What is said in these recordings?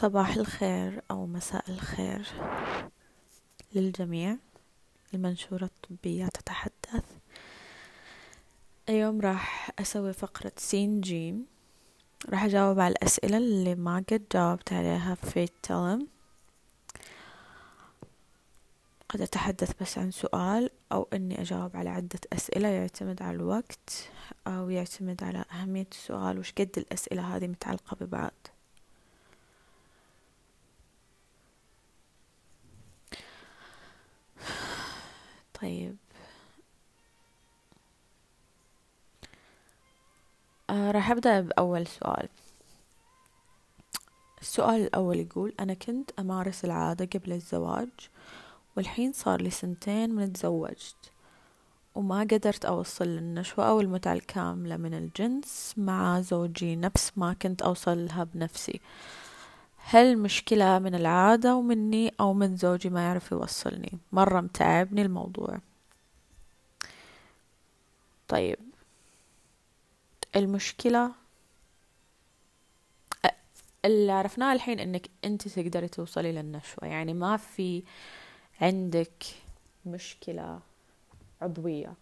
صباح الخير أو مساء الخير للجميع. المنشورة الطبية تتحدث. اليوم راح أسوي فقرة سين جيم. راح أجاوب على الأسئلة اللي ما قد جاوبت عليها في التلم. قد أتحدث بس عن سؤال أو أني أجاوب على عدة أسئلة يعتمد على الوقت أو يعتمد على أهمية السؤال. وش قد الأسئلة هذه متعلقة ببعض؟ طيب. آه راح أبدأ بأول سؤال. السؤال الأول يقول أنا كنت أمارس العادة قبل الزواج والحين صار لي سنتين من تزوجت وما قدرت أوصل للنشوة أو المتعة الكاملة من الجنس مع زوجي نفس ما كنت أوصل لها بنفسي. هل مشكلة من العادة ومني أو من زوجي ما يعرف يوصلني؟ مرة متعبني الموضوع. طيب. المشكلة اللي عرفناه الحين إنك أنت تقدري توصلي للنشوة. يعني ما في عندك مشكلة عضوية.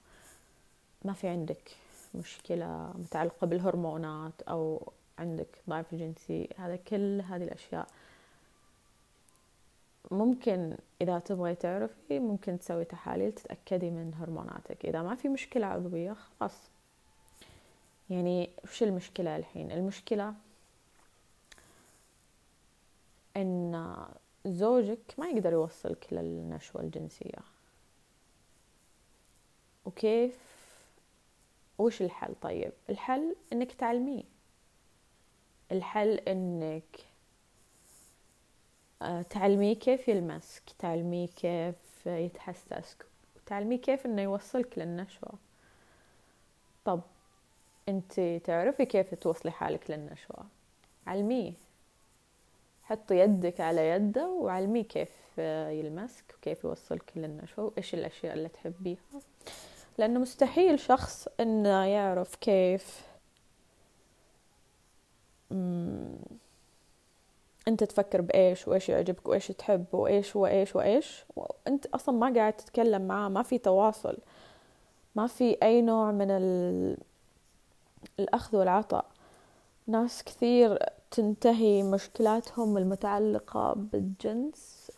ما في عندك مشكلة متعلقة بالهرمونات أو عندك ضعف جنسي هذا كل هذه الأشياء. ممكن إذا تبغي تعرفي ممكن تسوي تحاليل تتأكدي من هرموناتك. إذا ما في مشكلة عضوية خلاص. يعني وش المشكلة الحين؟ المشكلة إن زوجك ما يقدر يوصلك للنشوة الجنسية. وكيف؟ وش الحل طيب؟ الحل إنك تعلميه. الحل إنك آه، تعلميه كيف يلمسك تعلميه كيف يتحسس تعلميه كيف إنه يوصلك للنشوة. طب أنت تعرفي كيف توصلي حالك للنشوة؟ علميه. حطي يدك على يده وعلميه كيف يلمسك وكيف يوصلك للنشوة وإيش الأشياء اللي تحبيها. لأنه مستحيل شخص إنه يعرف كيف أنت تفكر بإيش وإيش يعجبك وإيش تحب وإيش وإيش وإيش؟ وأنت أصلا ما قاعد تتكلم معاه ما في تواصل ما في أي نوع من ال... الأخذ والعطاء. ناس كثير تنتهي مشكلاتهم المتعلقة بالجنس.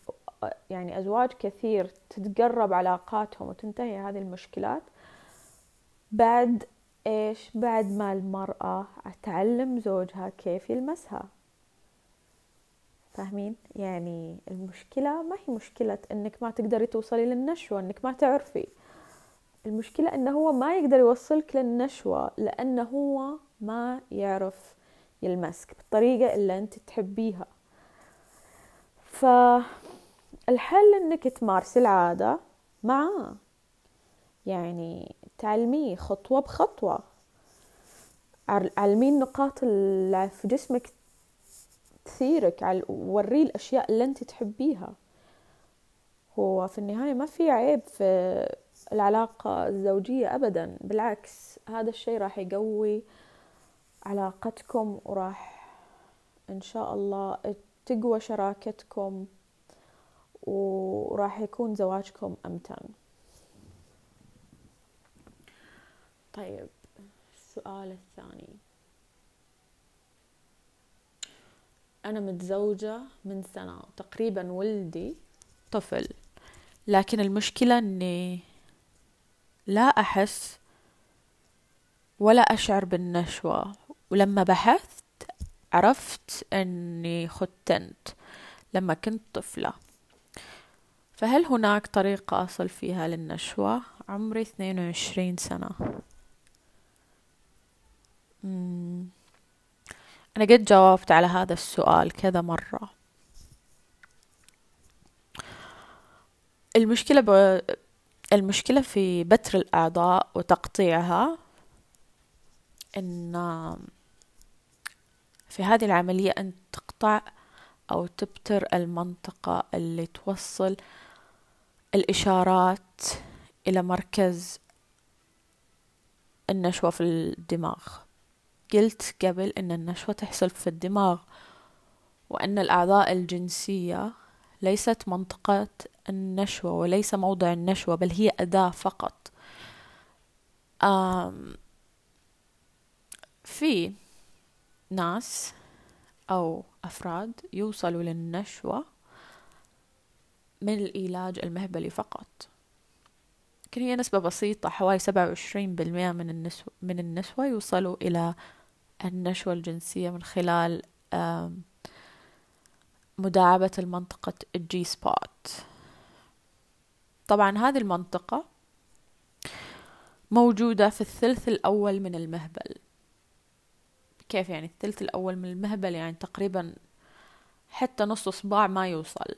يعني أزواج كثير تتقرب علاقاتهم وتنتهي هذه المشكلات. بعد إيش بعد ما المرأة تعلم زوجها كيف يلمسها؟ فاهمين؟ يعني المشكلة ما هي مشكلة إنك ما تقدري توصلي للنشوة إنك ما تعرفي. المشكلة انه هو ما يقدر يوصلك للنشوة لأنه هو ما يعرف يلمسك بالطريقة اللي أنت تحبيها. فالحل إنك تمارسي العادة معاه. يعني تعلميه خطوة بخطوة. علميه النقاط اللي في جسمك تثيرك وريه الأشياء اللي أنت تحبيها. هو في النهاية ما في عيب في العلاقة الزوجية أبدا بالعكس هذا الشيء راح يقوي علاقتكم وراح إن شاء الله تقوى شراكتكم وراح يكون زواجكم أمتن. طيب السؤال الثاني أنا متزوجة من سنة تقريبا ولدي طفل لكن المشكلة أني لا أحس ولا أشعر بالنشوة ولما بحثت عرفت أني ختنت لما كنت طفلة فهل هناك طريقة أصل فيها للنشوة؟ عمري اثنين وعشرين سنة مم. أنا قد جاوبت على هذا السؤال كذا مرة. المشكلة ب... المشكلة في بتر الأعضاء وتقطيعها إن في هذه العملية أن تقطع أو تبتر المنطقة اللي توصل الإشارات إلى مركز النشوة في الدماغ. قلت قبل إن النشوة تحصل في الدماغ وأن الأعضاء الجنسية ليست منطقة النشوة وليس موضع النشوة بل هي أداة فقط. في ناس أو أفراد يوصلوا للنشوة من العلاج المهبلي فقط. لكن هي نسبة بسيطة حوالي سبعة وعشرين بالمئة من النسوة من النسوة يوصلوا إلى النشوة الجنسية من خلال مداعبة المنطقة ال G-spot طبعا هذه المنطقة موجودة في الثلث الأول من المهبل. كيف يعني الثلث الأول من المهبل؟ يعني تقريبا حتى نص صباع ما يوصل.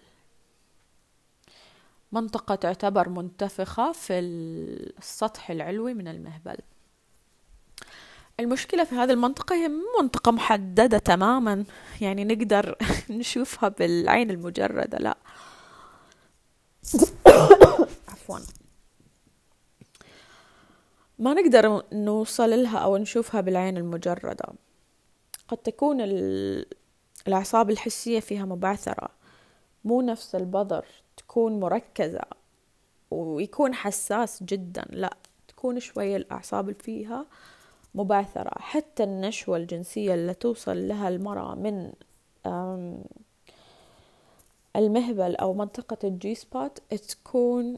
منطقة تعتبر منتفخة في السطح العلوي من المهبل. المشكلة في هذه المنطقة هي منطقة محددة تماما. يعني نقدر نشوفها بالعين المجردة لا. عفوا. ما نقدر نوصل لها أو نشوفها بالعين المجردة. قد تكون الأعصاب الحسية فيها مبعثرة. مو نفس البظر تكون مركزة. ويكون حساس جدا لا. تكون شوية الأعصاب فيها مبعثرة حتى النشوة الجنسية اللي توصل لها المرأة من المهبل أو منطقة ال G-spot تكون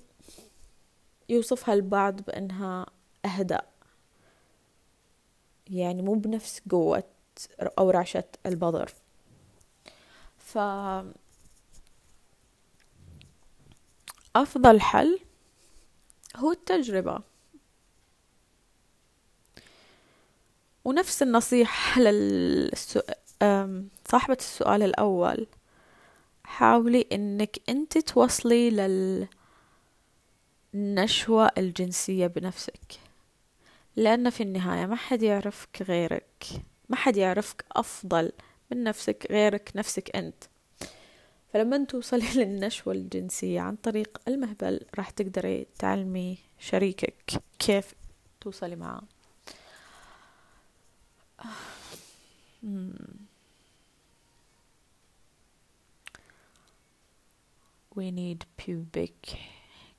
يوصفها البعض بأنها أهدأ. يعني مو بنفس قوة أو رعشة البظر ف أفضل حل هو التجربة. ونفس النصيحة للصاحبة صاحبة السؤال الأول. حاولي إنك أنت توصلي للنشوة الجنسية بنفسك لأن في النهاية ما حد يعرفك غيرك ما حد يعرفك أفضل من نفسك غيرك نفسك أنت. فلما توصلي للنشوة الجنسية عن طريق المهبل راح تقدري تعلمي شريكك كيف توصلي معاه. We need pubic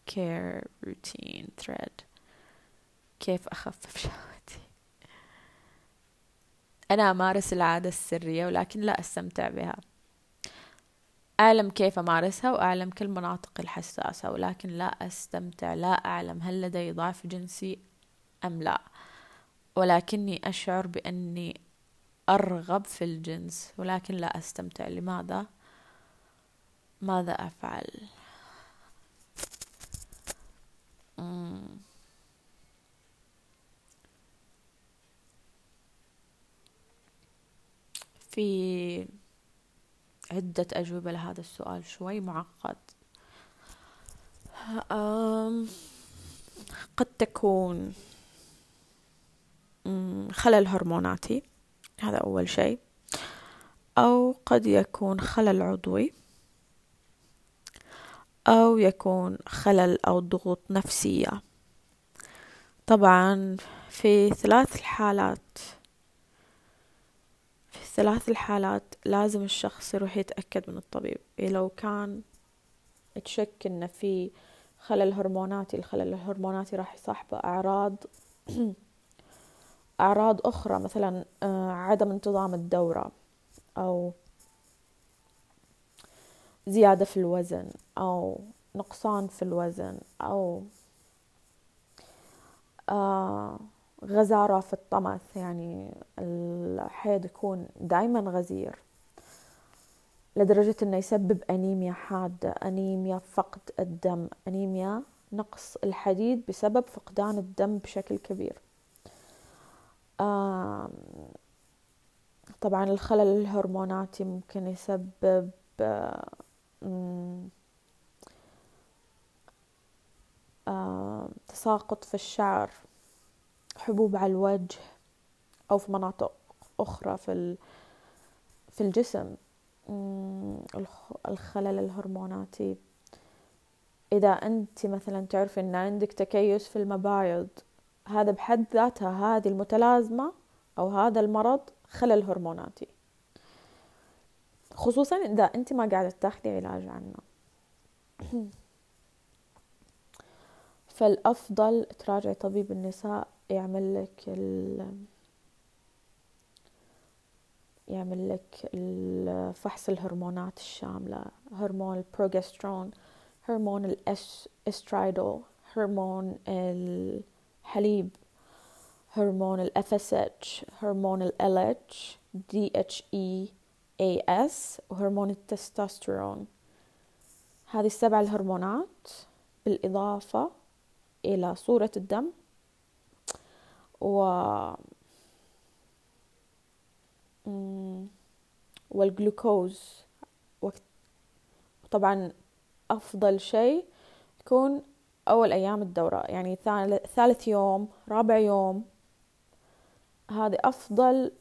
care routine thread. كيف أخفف شهوتي أنا أمارس العادة السرية ولكن لا أستمتع بها. أعلم كيف أمارسها وأعلم كل مناطق الحساسة ولكن لا أستمتع لا أعلم هل لدي ضعف جنسي أم لا. ولكني أشعر بأني أرغب في الجنس ولكن لا أستمتع لماذا؟ ماذا أفعل؟ في عدة أجوبة لهذا السؤال شوي معقد قد تكون خلل هرموناتي. هذا أول شيء. أو قد يكون خلل عضوي. أو يكون خلل أو ضغوط نفسية. طبعا في ثلاث الحالات في ثلاث الحالات لازم الشخص يروح يتأكد من الطبيب. إيه لو كان تشك إن في خلل هرموناتي الخلل الهرموناتي راح يصاحبه أعراض أعراض أخرى مثلا آه، عدم انتظام الدورة أو زيادة في الوزن أو نقصان في الوزن أو آه، غزارة في الطمث يعني الحيض يكون دايما غزير لدرجة أنه يسبب أنيميا حادة أنيميا فقد الدم أنيميا نقص الحديد بسبب فقدان الدم بشكل كبير. طبعا الخلل الهرموناتي ممكن يسبب تساقط في الشعر حبوب على الوجه أو في مناطق أخرى في في الجسم. الخلل الهرموناتي. إذا أنت مثلا تعرفي أن عندك تكيس في المبايض هذا بحد ذاتها هذه المتلازمة أو هذا المرض خلل هرموناتي. خصوصا إذا أنت ما قاعدة تاخذي علاج عنه. فالأفضل تراجعي طبيب النساء يعمل لك ال يعمل لك فحص الهرمونات الشاملة هرمون البروجسترون هرمون الاسترايدول هرمون الحليب هرمون ال FSH هرمون ال LH DHEAS وهرمون التستوستيرون. هذه السبع الهرمونات بالإضافة إلى صورة الدم و والجلوكوز. طبعا أفضل شيء يكون أول أيام الدورة يعني ثالث يوم رابع يوم. هذه أفضل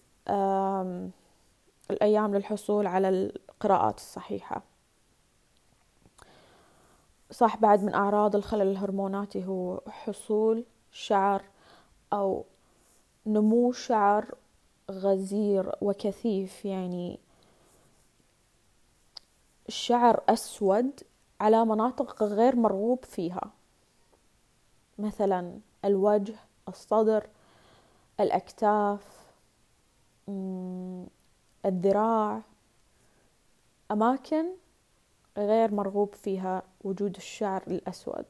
الأيام للحصول على القراءات الصحيحة. صح بعد من أعراض الخلل الهرموناتي هو حصول شعر أو نمو شعر غزير وكثيف. يعني الشعر أسود على مناطق غير مرغوب فيها. مثلا الوجه الصدر الأكتاف الذراع أماكن غير مرغوب فيها وجود الشعر الأسود.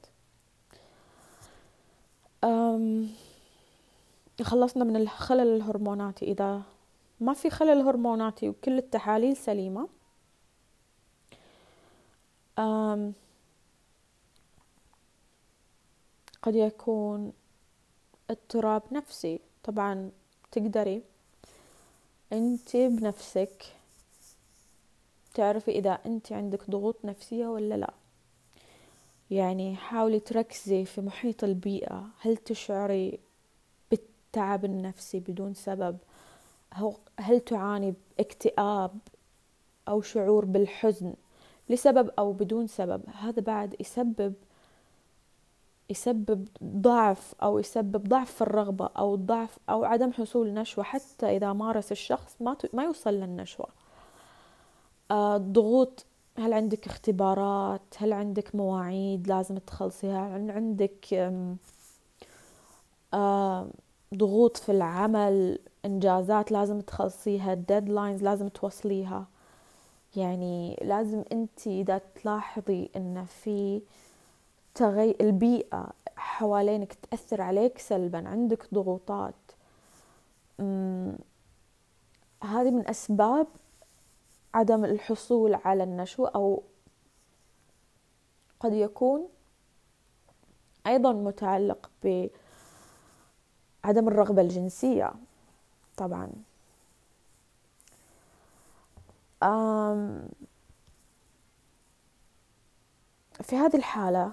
خلصنا من الخلل الهرموناتي إذا ما في خلل هرموناتي وكل التحاليل سليمة قد يكون اضطراب نفسي. طبعا تقدري أنت بنفسك تعرفي إذا أنت عندك ضغوط نفسية ولا لا. يعني حاولي تركزي في محيط البيئة. هل تشعري بالتعب النفسي بدون سبب؟ هل تعاني باكتئاب أو شعور بالحزن لسبب أو بدون سبب؟ هذا بعد يسبب يسبب ضعف أو يسبب ضعف في الرغبة أو ضعف أو عدم حصول نشوة حتى إذا مارس الشخص ما ما يوصل للنشوة. آه ضغوط هل عندك اختبارات؟ هل عندك مواعيد لازم تخلصيها؟ هل عندك ضغوط في العمل؟ إنجازات لازم تخلصيها؟ ديدلاينز لازم توصليها؟ يعني لازم انت إذا تلاحظي إن في تغي... البيئة حوالينك تأثر عليك سلبا عندك ضغوطات. هذه من أسباب عدم الحصول على النشوة أو قد يكون أيضا متعلق بعدم الرغبة الجنسية طبعا. في هذه الحالة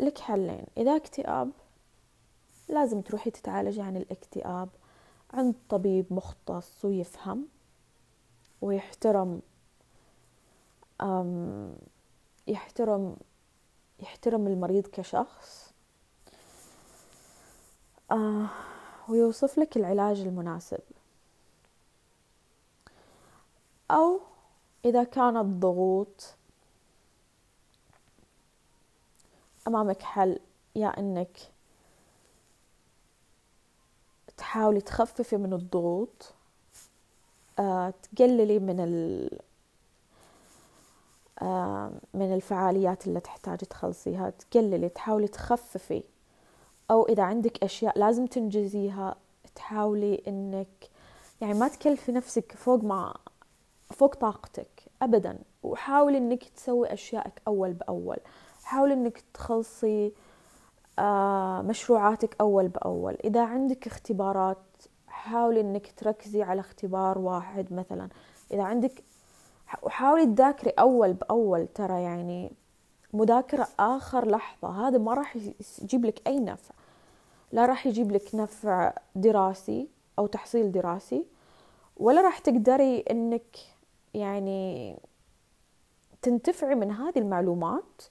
لك حلين. إذا اكتئاب لازم تروحي تتعالجي عن الاكتئاب. عند طبيب مختص ويفهم ويحترم يحترم يحترم المريض كشخص آه، ويوصف لك العلاج المناسب. أو إذا كانت ضغوط أمامك حل يا إنك تحاولي تخففي من الضغوط آه، تقللي من ال آه، من الفعاليات اللي تحتاجي تخلصيها تقللي تحاولي تخففي. أو إذا عندك أشياء لازم تنجزيها تحاولي إنك يعني ما تكلفي نفسك فوق ما فوق طاقتك أبدا. وحاولي إنك تسوي أشيائك أول بأول. حاولي إنك تخلصي آه، مشروعاتك أول بأول. إذا عندك اختبارات حاولي إنك تركزي على اختبار واحد مثلا. إذا عندك وحاولي تذاكري أول بأول ترى يعني مذاكرة آخر لحظة. هذا ما راح يجيب لك أي نفع. لا راح يجيب لك نفع دراسي أو تحصيل دراسي ولا راح تقدري إنك يعني تنتفعي من هذه المعلومات.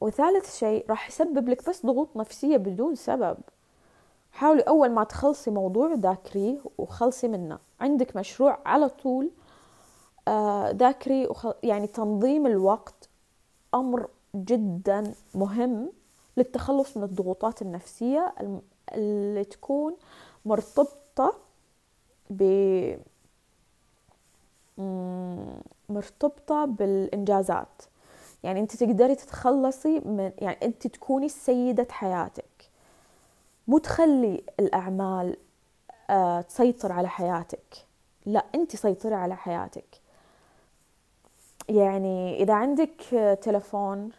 وثالث شيء راح يسبب لك بس ضغوط نفسية بدون سبب. حاولي أول ما تخلصي موضوع ذاكريه وخلصي منه. عندك مشروع على طول آه، ذاكري وخ... يعني تنظيم الوقت أمر جدا مهم للتخلص من الضغوطات النفسية اللي تكون مرتبطة ب مرتبطة بالإنجازات. يعني أنت تقدري تتخلصي من يعني أنت تكوني سيدة حياتك. مو تخلي الأعمال آه، تسيطر على حياتك. لا أنت سيطري على حياتك. يعني إذا عندك تلفون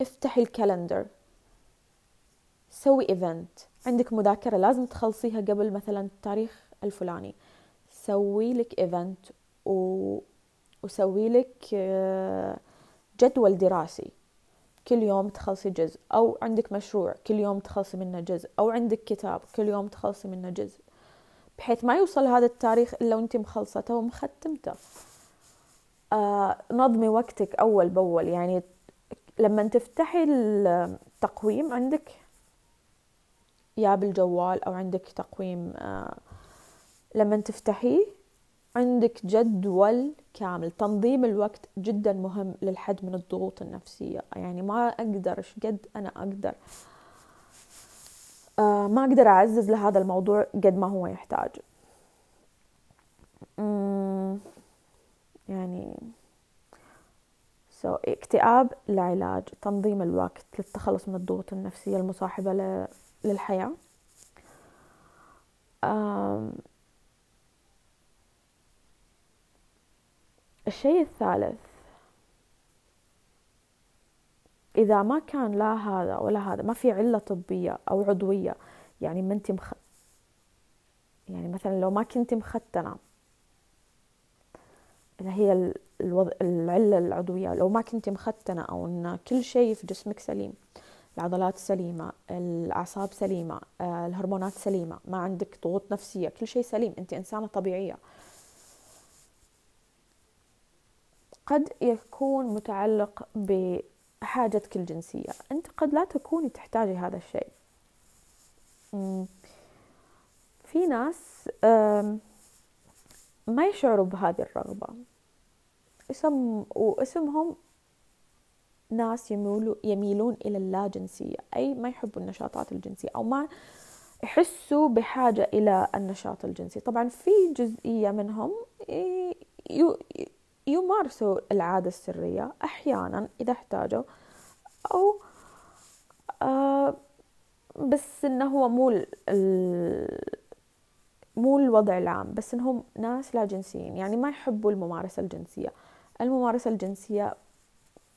افتحي ال calendar. سوي event عندك مذاكرة لازم تخلصيها قبل مثلا التاريخ الفلاني. سوي لك event و... وسوي لك آه، جدول دراسي. كل يوم تخلصي جزء. أو عندك مشروع كل يوم تخلصي منه جزء. أو عندك كتاب كل يوم تخلصي منه جزء. بحيث ما يوصل هذا التاريخ إلا وأنت مخلصته ومختمته. آه نظمي وقتك أول بأول. يعني لما تفتحي التقويم عندك يا بالجوال أو عندك تقويم آه لما تفتحيه عندك جدول كامل. تنظيم الوقت جدا مهم للحد من الضغوط النفسية. يعني ما أقدر قد أنا أقدر؟ آه ما أقدر أعزز لهذا الموضوع قد ما هو يحتاج. يعني so, اكتئاب العلاج تنظيم الوقت للتخلص من الضغوط النفسية المصاحبة للحياة. الشيء الثالث إذا ما كان لا هذا ولا هذا ما في علة طبية أو عضوية يعني ما أنت مخ... يعني مثلا لو ما كنت مختنة إذا هي الوض... العلة العضوية لو ما كنت مختنة أو أن كل شيء في جسمك سليم العضلات سليمة الأعصاب سليمة آه، الهرمونات سليمة ما عندك ضغوط نفسية كل شيء سليم أنت إنسانة طبيعية. قد يكون متعلق بحاجتك الجنسية. أنت قد لا تكوني تحتاجي هذا الشيء. في ناس ما يشعروا بهذه الرغبة. اسم واسمهم ناس يميلوا يميلون إلى اللاجنسية أي ما يحبوا النشاطات الجنسية أو ما يحسوا بحاجة إلى النشاط الجنسي. طبعا في جزئية منهم يمارسوا العادة السرية أحيانا إذا احتاجوا أو آه بس إنه هو مو مو الوضع العام بس إنهم ناس لا جنسيين يعني ما يحبوا الممارسة الجنسية. الممارسة الجنسية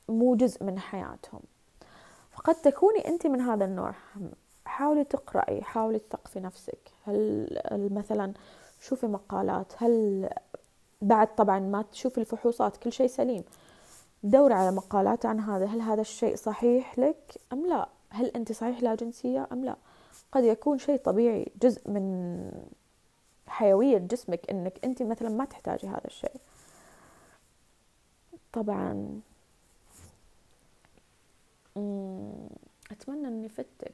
مو جزء من حياتهم. فقد تكوني أنت من هذا النوع. حاولي تقرأي حاولي تثقفي نفسك. هل مثلا شوفي مقالات هل بعد طبعا ما تشوف الفحوصات كل شيء سليم. دور على مقالات عن هذا هل هذا الشيء صحيح لك أم لا؟ هل أنت صحيح لا جنسية أم لا؟ قد يكون شيء طبيعي جزء من حيوية جسمك أنك أنت مثلا ما تحتاجي هذا الشيء. طبعا أتمنى أني فتك.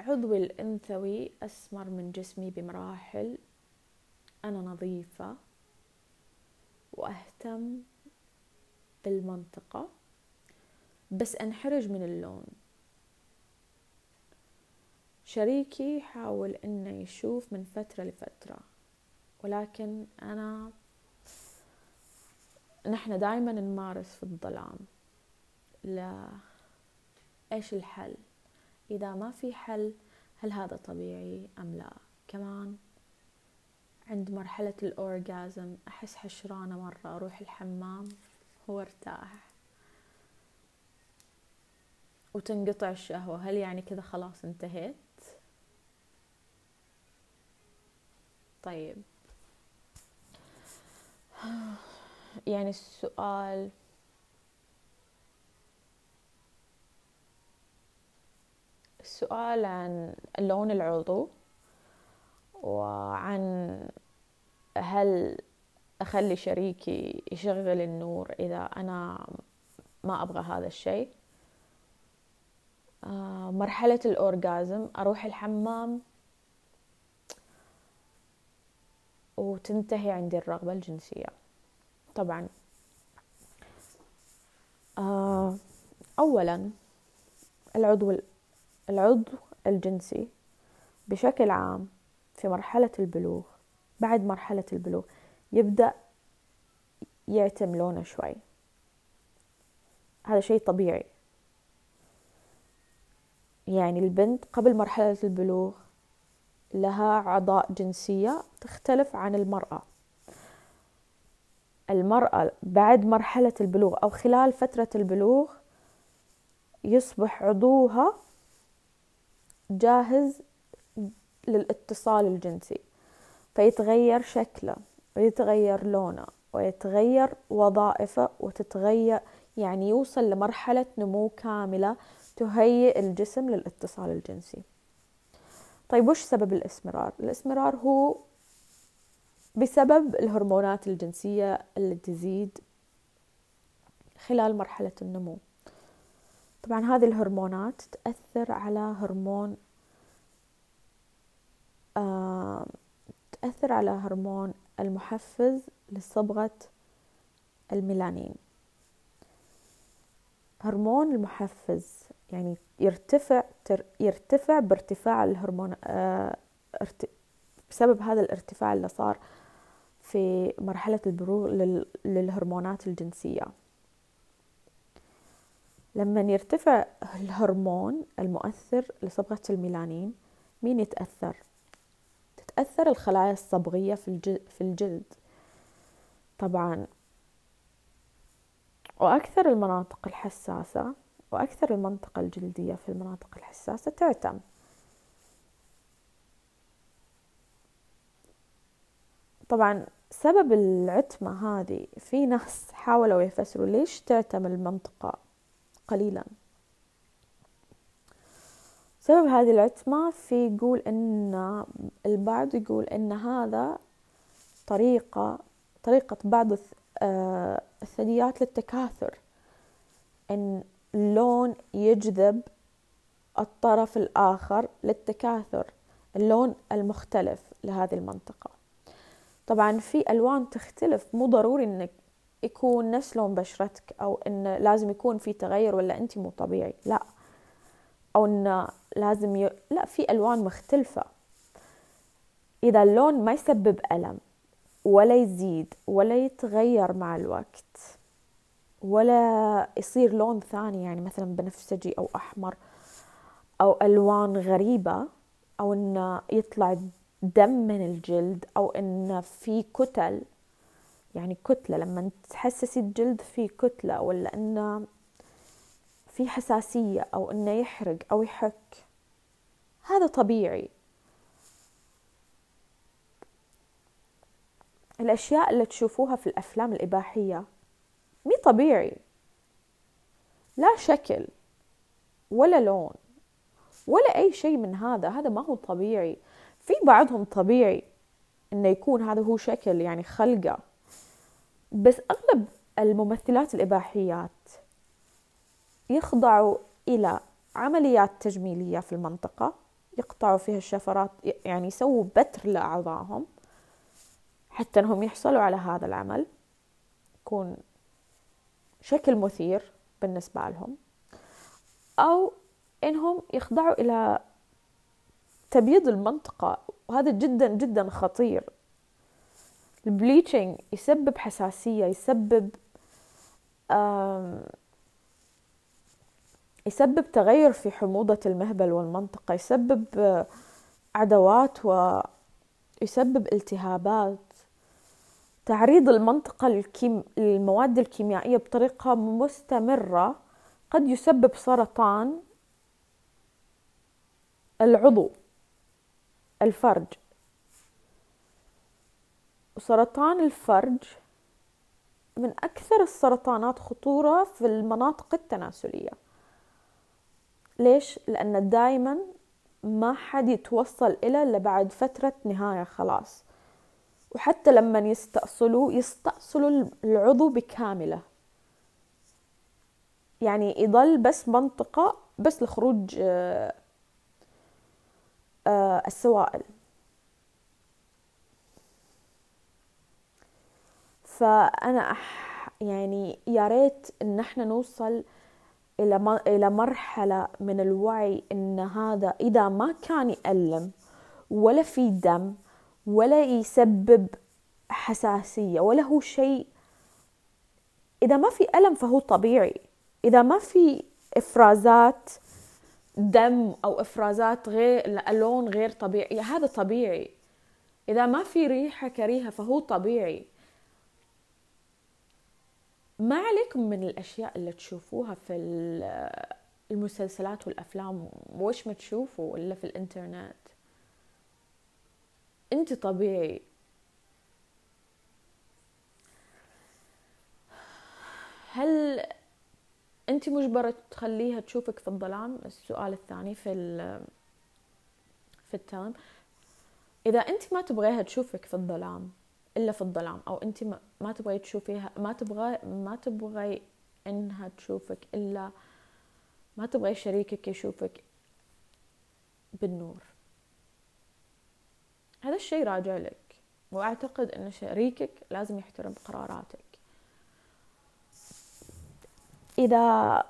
عضوي الأنثوي أسمر من جسمي بمراحل. أنا نظيفة وأهتم بالمنطقة بس أنحرج من اللون. شريكي حاول إنه يشوف من فترة لفترة ولكن أنا نحن دائما نمارس في الظلام. لا. إيش الحل؟ إذا ما في حل هل هذا طبيعي أم لا؟ كمان عند مرحلة الأورجازم أحس حشرانة مرة أروح الحمام هو ارتاح. وتنقطع الشهوة هل يعني كذا خلاص انتهيت؟ طيب. يعني السؤال. السؤال عن لون العضو وعن هل أخلي شريكي يشغل النور إذا أنا ما أبغى هذا الشيء. آه، مرحلة الأورجازم أروح الحمام وتنتهي عندي الرغبة الجنسية. طبعا. آه، أولا العضو العضو الجنسي بشكل عام في مرحلة البلوغ بعد مرحلة البلوغ يبدأ يعتم لونه شوي. هذا شيء طبيعي. يعني البنت قبل مرحلة البلوغ لها أعضاء جنسية تختلف عن المرأة. المرأة بعد مرحلة البلوغ أو خلال فترة البلوغ يصبح عضوها جاهز للاتصال الجنسي فيتغير شكله ويتغير لونه ويتغير وظائفه وتتغير يعني يوصل لمرحلة نمو كاملة تهيئ الجسم للاتصال الجنسي. طيب وش سبب الإسمرار؟ الإسمرار هو بسبب الهرمونات الجنسية اللي تزيد خلال مرحلة النمو. طبعا هذه الهرمونات تأثر على هرمون آه تأثر على هرمون المحفز لصبغة الميلانين. هرمون المحفز يعني يرتفع يرتفع بارتفاع الهرمون آه بسبب هذا الارتفاع اللي صار في مرحلة البلوغ للهرمونات الجنسية. لما يرتفع الهرمون المؤثر لصبغة الميلانين مين يتأثر؟ تتأثر الخلايا الصبغية في الجلد. طبعا وأكثر المناطق الحساسة وأكثر المنطقة الجلدية في المناطق الحساسة تعتم. طبعا سبب العتمة هذه في ناس حاولوا يفسروا ليش تعتم المنطقة قليلا. سبب هذه العتمة في يقول إن البعض يقول إن هذا طريقة طريقة بعض آه، الثدييات للتكاثر إن اللون يجذب الطرف الآخر للتكاثر اللون المختلف لهذه المنطقة. طبعا في ألوان تختلف مو ضروري إنك يكون نفس لون بشرتك أو إن لازم يكون في تغير ولا أنت مو طبيعي لا. أو إن لازم ي... لا في ألوان مختلفة. إذا اللون ما يسبب ألم ولا يزيد ولا يتغير مع الوقت ولا يصير لون ثاني يعني مثلا بنفسجي أو أحمر أو ألوان غريبة أو إنه يطلع دم من الجلد أو إنه في كتل يعني كتلة لما تحسسي الجلد في كتلة ولا إنه في حساسية أو إنه يحرق أو يحك. هذا طبيعي. الأشياء اللي تشوفوها في الأفلام الإباحية مي طبيعي. لا شكل ولا لون ولا أي شيء من هذا. هذا ما هو طبيعي. في بعضهم طبيعي إنه يكون هذا هو شكل يعني خلقة بس أغلب الممثلات الإباحيات يخضعوا إلى عمليات تجميلية في المنطقة يقطعوا فيها الشفرات يعني يسووا بتر لأعضائهم حتى أنهم يحصلوا على هذا العمل. يكون شكل مثير بالنسبة لهم أو إنهم يخضعوا إلى تبييض المنطقة وهذا جدا جدا خطير البليتشنج يسبب حساسية يسبب يسبب تغير في حموضة المهبل والمنطقة يسبب عدوات ويسبب التهابات تعريض المنطقة. للمواد الكيميائية بطريقة مستمرة قد يسبب سرطان العضو الفرج. وسرطان الفرج من أكثر السرطانات خطورة في المناطق التناسلية. ليش؟ لأن دايما ما حد يتوصل إلى إلا بعد فترة نهاية خلاص. وحتى لما يستأصلوا يستأصلوا العضو بكاملة. يعني يضل بس منطقة بس لخروج آه، السوائل. فأنا يعني يا ريت إن إحنا نوصل إلى إلى مرحلة من الوعي إن هذا إذا ما كان يألم ولا في دم ولا يسبب حساسية ولا هو شيء إذا ما في ألم فهو طبيعي. إذا ما في إفرازات دم أو إفرازات غير لون غير طبيعي. هذا طبيعي. إذا ما في ريحة كريهة فهو طبيعي. ما عليكم من الأشياء اللي تشوفوها في المسلسلات والأفلام؟ وش ما تشوفوا إلا في الإنترنت؟ أنت طبيعي. هل أنت مجبرة تخليها تشوفك في الظلام؟ السؤال الثاني في في التام إذا أنت ما تبغيها تشوفك في الظلام إلا في الظلام أو أنت ما تبغي تشوفيها ما تبغى ما تبغي إنها تشوفك إلا ما تبغي شريكك يشوفك بالنور. هذا الشيء راجع لك. وأعتقد إن شريكك لازم يحترم قراراتك. إذا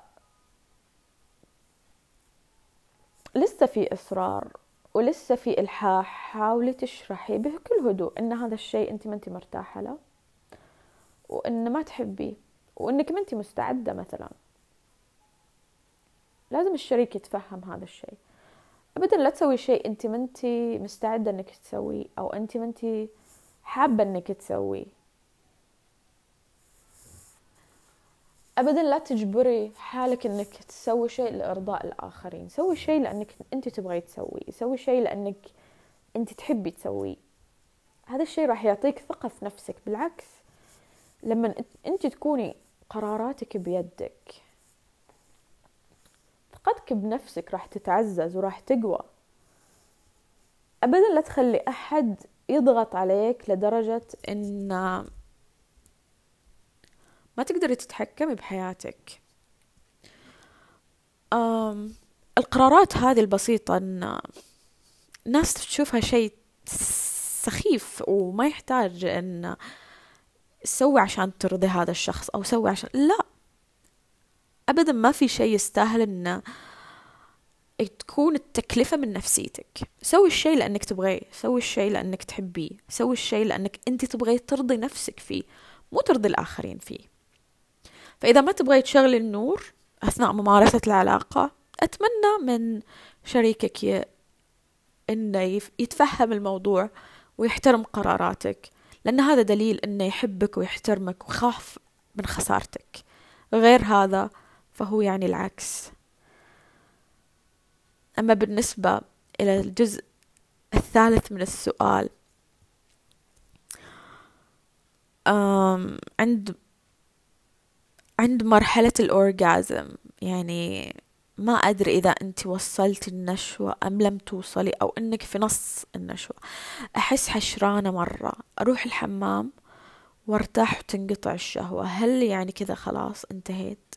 لسه في إصرار ولسه في إلحاح حاولي تشرحي بكل هدوء إن هذا الشيء أنت ما أنت مرتاحة له وإن ما تحبيه وإنك ما أنت مستعدة مثلا. لازم الشريك يتفهم هذا الشيء. أبدا لا تسوي شيء أنت ما أنت مستعدة إنك تسويه أو أنت ما أنت حابة إنك تسويه. ابدا لا تجبري حالك إنك تسوي شيء لإرضاء الآخرين. سوي شيء لأنك أنت تبغي تسويه. سوي شيء لأنك أنت تحبي تسويه. هذا الشيء راح يعطيك ثقة في نفسك. بالعكس لما انت تكوني قراراتك بيدك ثقتك بنفسك راح تتعزز وراح تقوى. ابدا لا تخلي أحد يضغط عليك لدرجة إن ما تقدري تتحكمي بحياتك. أم القرارات هذه البسيطة أن الناس تشوفها شيء سخيف وما يحتاج أن سوي عشان ترضي هذا الشخص أو سوي عشان لا. أبدا ما في شيء يستاهل أن تكون التكلفة من نفسيتك. سوي الشيء لأنك تبغيه سوي الشيء لأنك تحبيه سوي الشيء لأنك أنت تبغي ترضي نفسك فيه مو ترضي الآخرين فيه. فإذا ما تبغي تشغلي النور أثناء ممارسة العلاقة أتمنى من شريكك. إنه يتفهم الموضوع ويحترم قراراتك لأن هذا دليل إنه يحبك ويحترمك وخاف من خسارتك غير هذا فهو يعني العكس أما بالنسبة إلى الجزء الثالث من السؤال عند عند مرحلة الأورجازم يعني ما أدري إذا أنت وصلتي النشوة أم لم توصلي أو أنك في نص النشوة. أحس حشرانة مرة. أروح الحمام وأرتاح وتنقطع الشهوة. هل يعني كذا خلاص انتهيت؟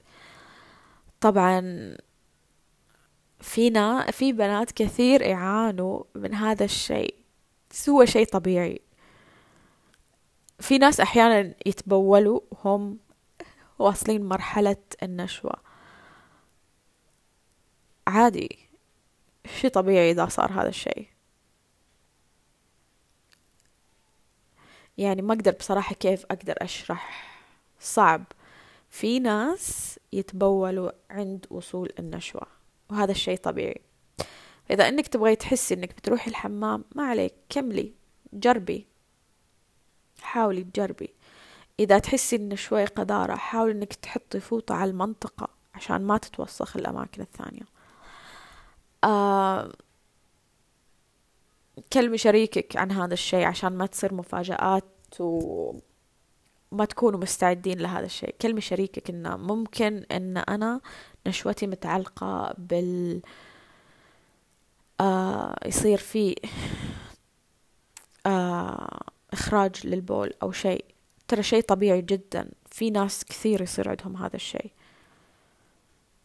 طبعا فينا في بنات كثير يعانوا من هذا الشيء. هو شيء طبيعي. في ناس أحيانا يتبولوا هم واصلين مرحلة النشوة. عادي شي طبيعي إذا صار هذا الشيء. يعني ما أقدر بصراحة كيف أقدر أشرح. صعب. في ناس يتبولوا عند وصول النشوة وهذا الشيء طبيعي. إذا إنك تبغي تحسي إنك بتروحي الحمام ما عليك كملي جربي. حاولي تجربي. إذا تحسي إن شوي قذارة حاولي إنك تحطي فوطة على المنطقة عشان ما تتوسخ الأماكن الثانية. آه كلمي شريكك عن هذا الشيء عشان ما تصير مفاجآت وما تكونوا مستعدين لهذا الشيء. كلمي شريكك إنه ممكن إن أنا نشوتي متعلقة بال آه يصير في آه إخراج للبول أو شيء. ترى شيء طبيعي جدا. في ناس كثير يصير عندهم هذا الشيء.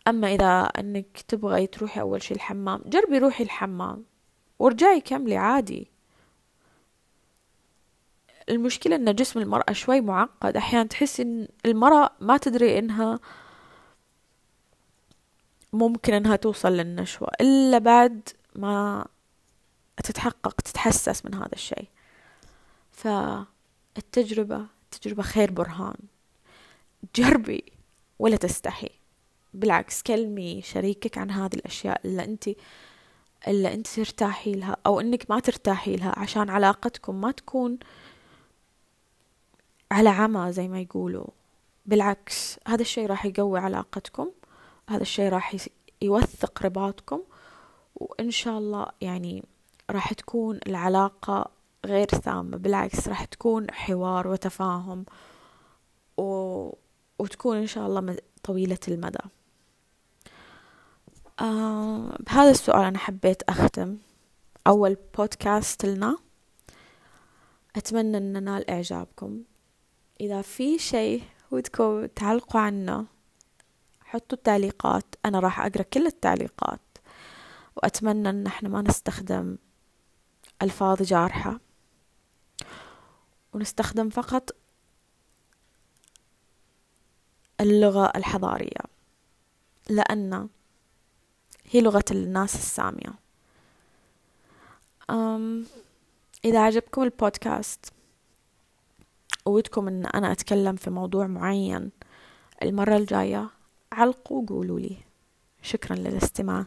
أما إذا أنك تبغي تروحي أول شي الحمام جربي روحي الحمام وارجعي كملي عادي. المشكلة أن جسم المرأة شوي معقد. أحيانا تحس أن المرأة ما تدري أنها ممكن أنها توصل للنشوة إلا بعد ما تتحقق تتحسس من هذا الشيء. فالتجربة تجربة خير برهان. جربي ولا تستحي. بالعكس كلمي شريكك عن هذه الأشياء اللي أنت اللي أنت ترتاحي لها أو أنك ما ترتاحي لها عشان علاقتكم ما تكون على عمى زي ما يقولوا. بالعكس هذا الشيء راح يقوي علاقتكم هذا الشيء راح يوثق رباطكم وإن شاء الله يعني راح تكون العلاقة غير سامة بالعكس راح تكون حوار وتفاهم و... وتكون إن شاء الله طويلة المدى. آه بهذا السؤال أنا حبيت أختم. أول بودكاست لنا. أتمنى أن ننال إعجابكم. إذا في شيء ودكم تعلقوا عنه حطوا التعليقات. أنا راح أقرأ كل التعليقات. وأتمنى أن إحنا ما نستخدم ألفاظ جارحة. ونستخدم فقط اللغة الحضارية لأن هي لغة الناس السامية. أم إذا عجبكم البودكاست ودكم أن أنا أتكلم في موضوع معين المرة الجاية علقوا وقولوا لي. شكرا للاستماع.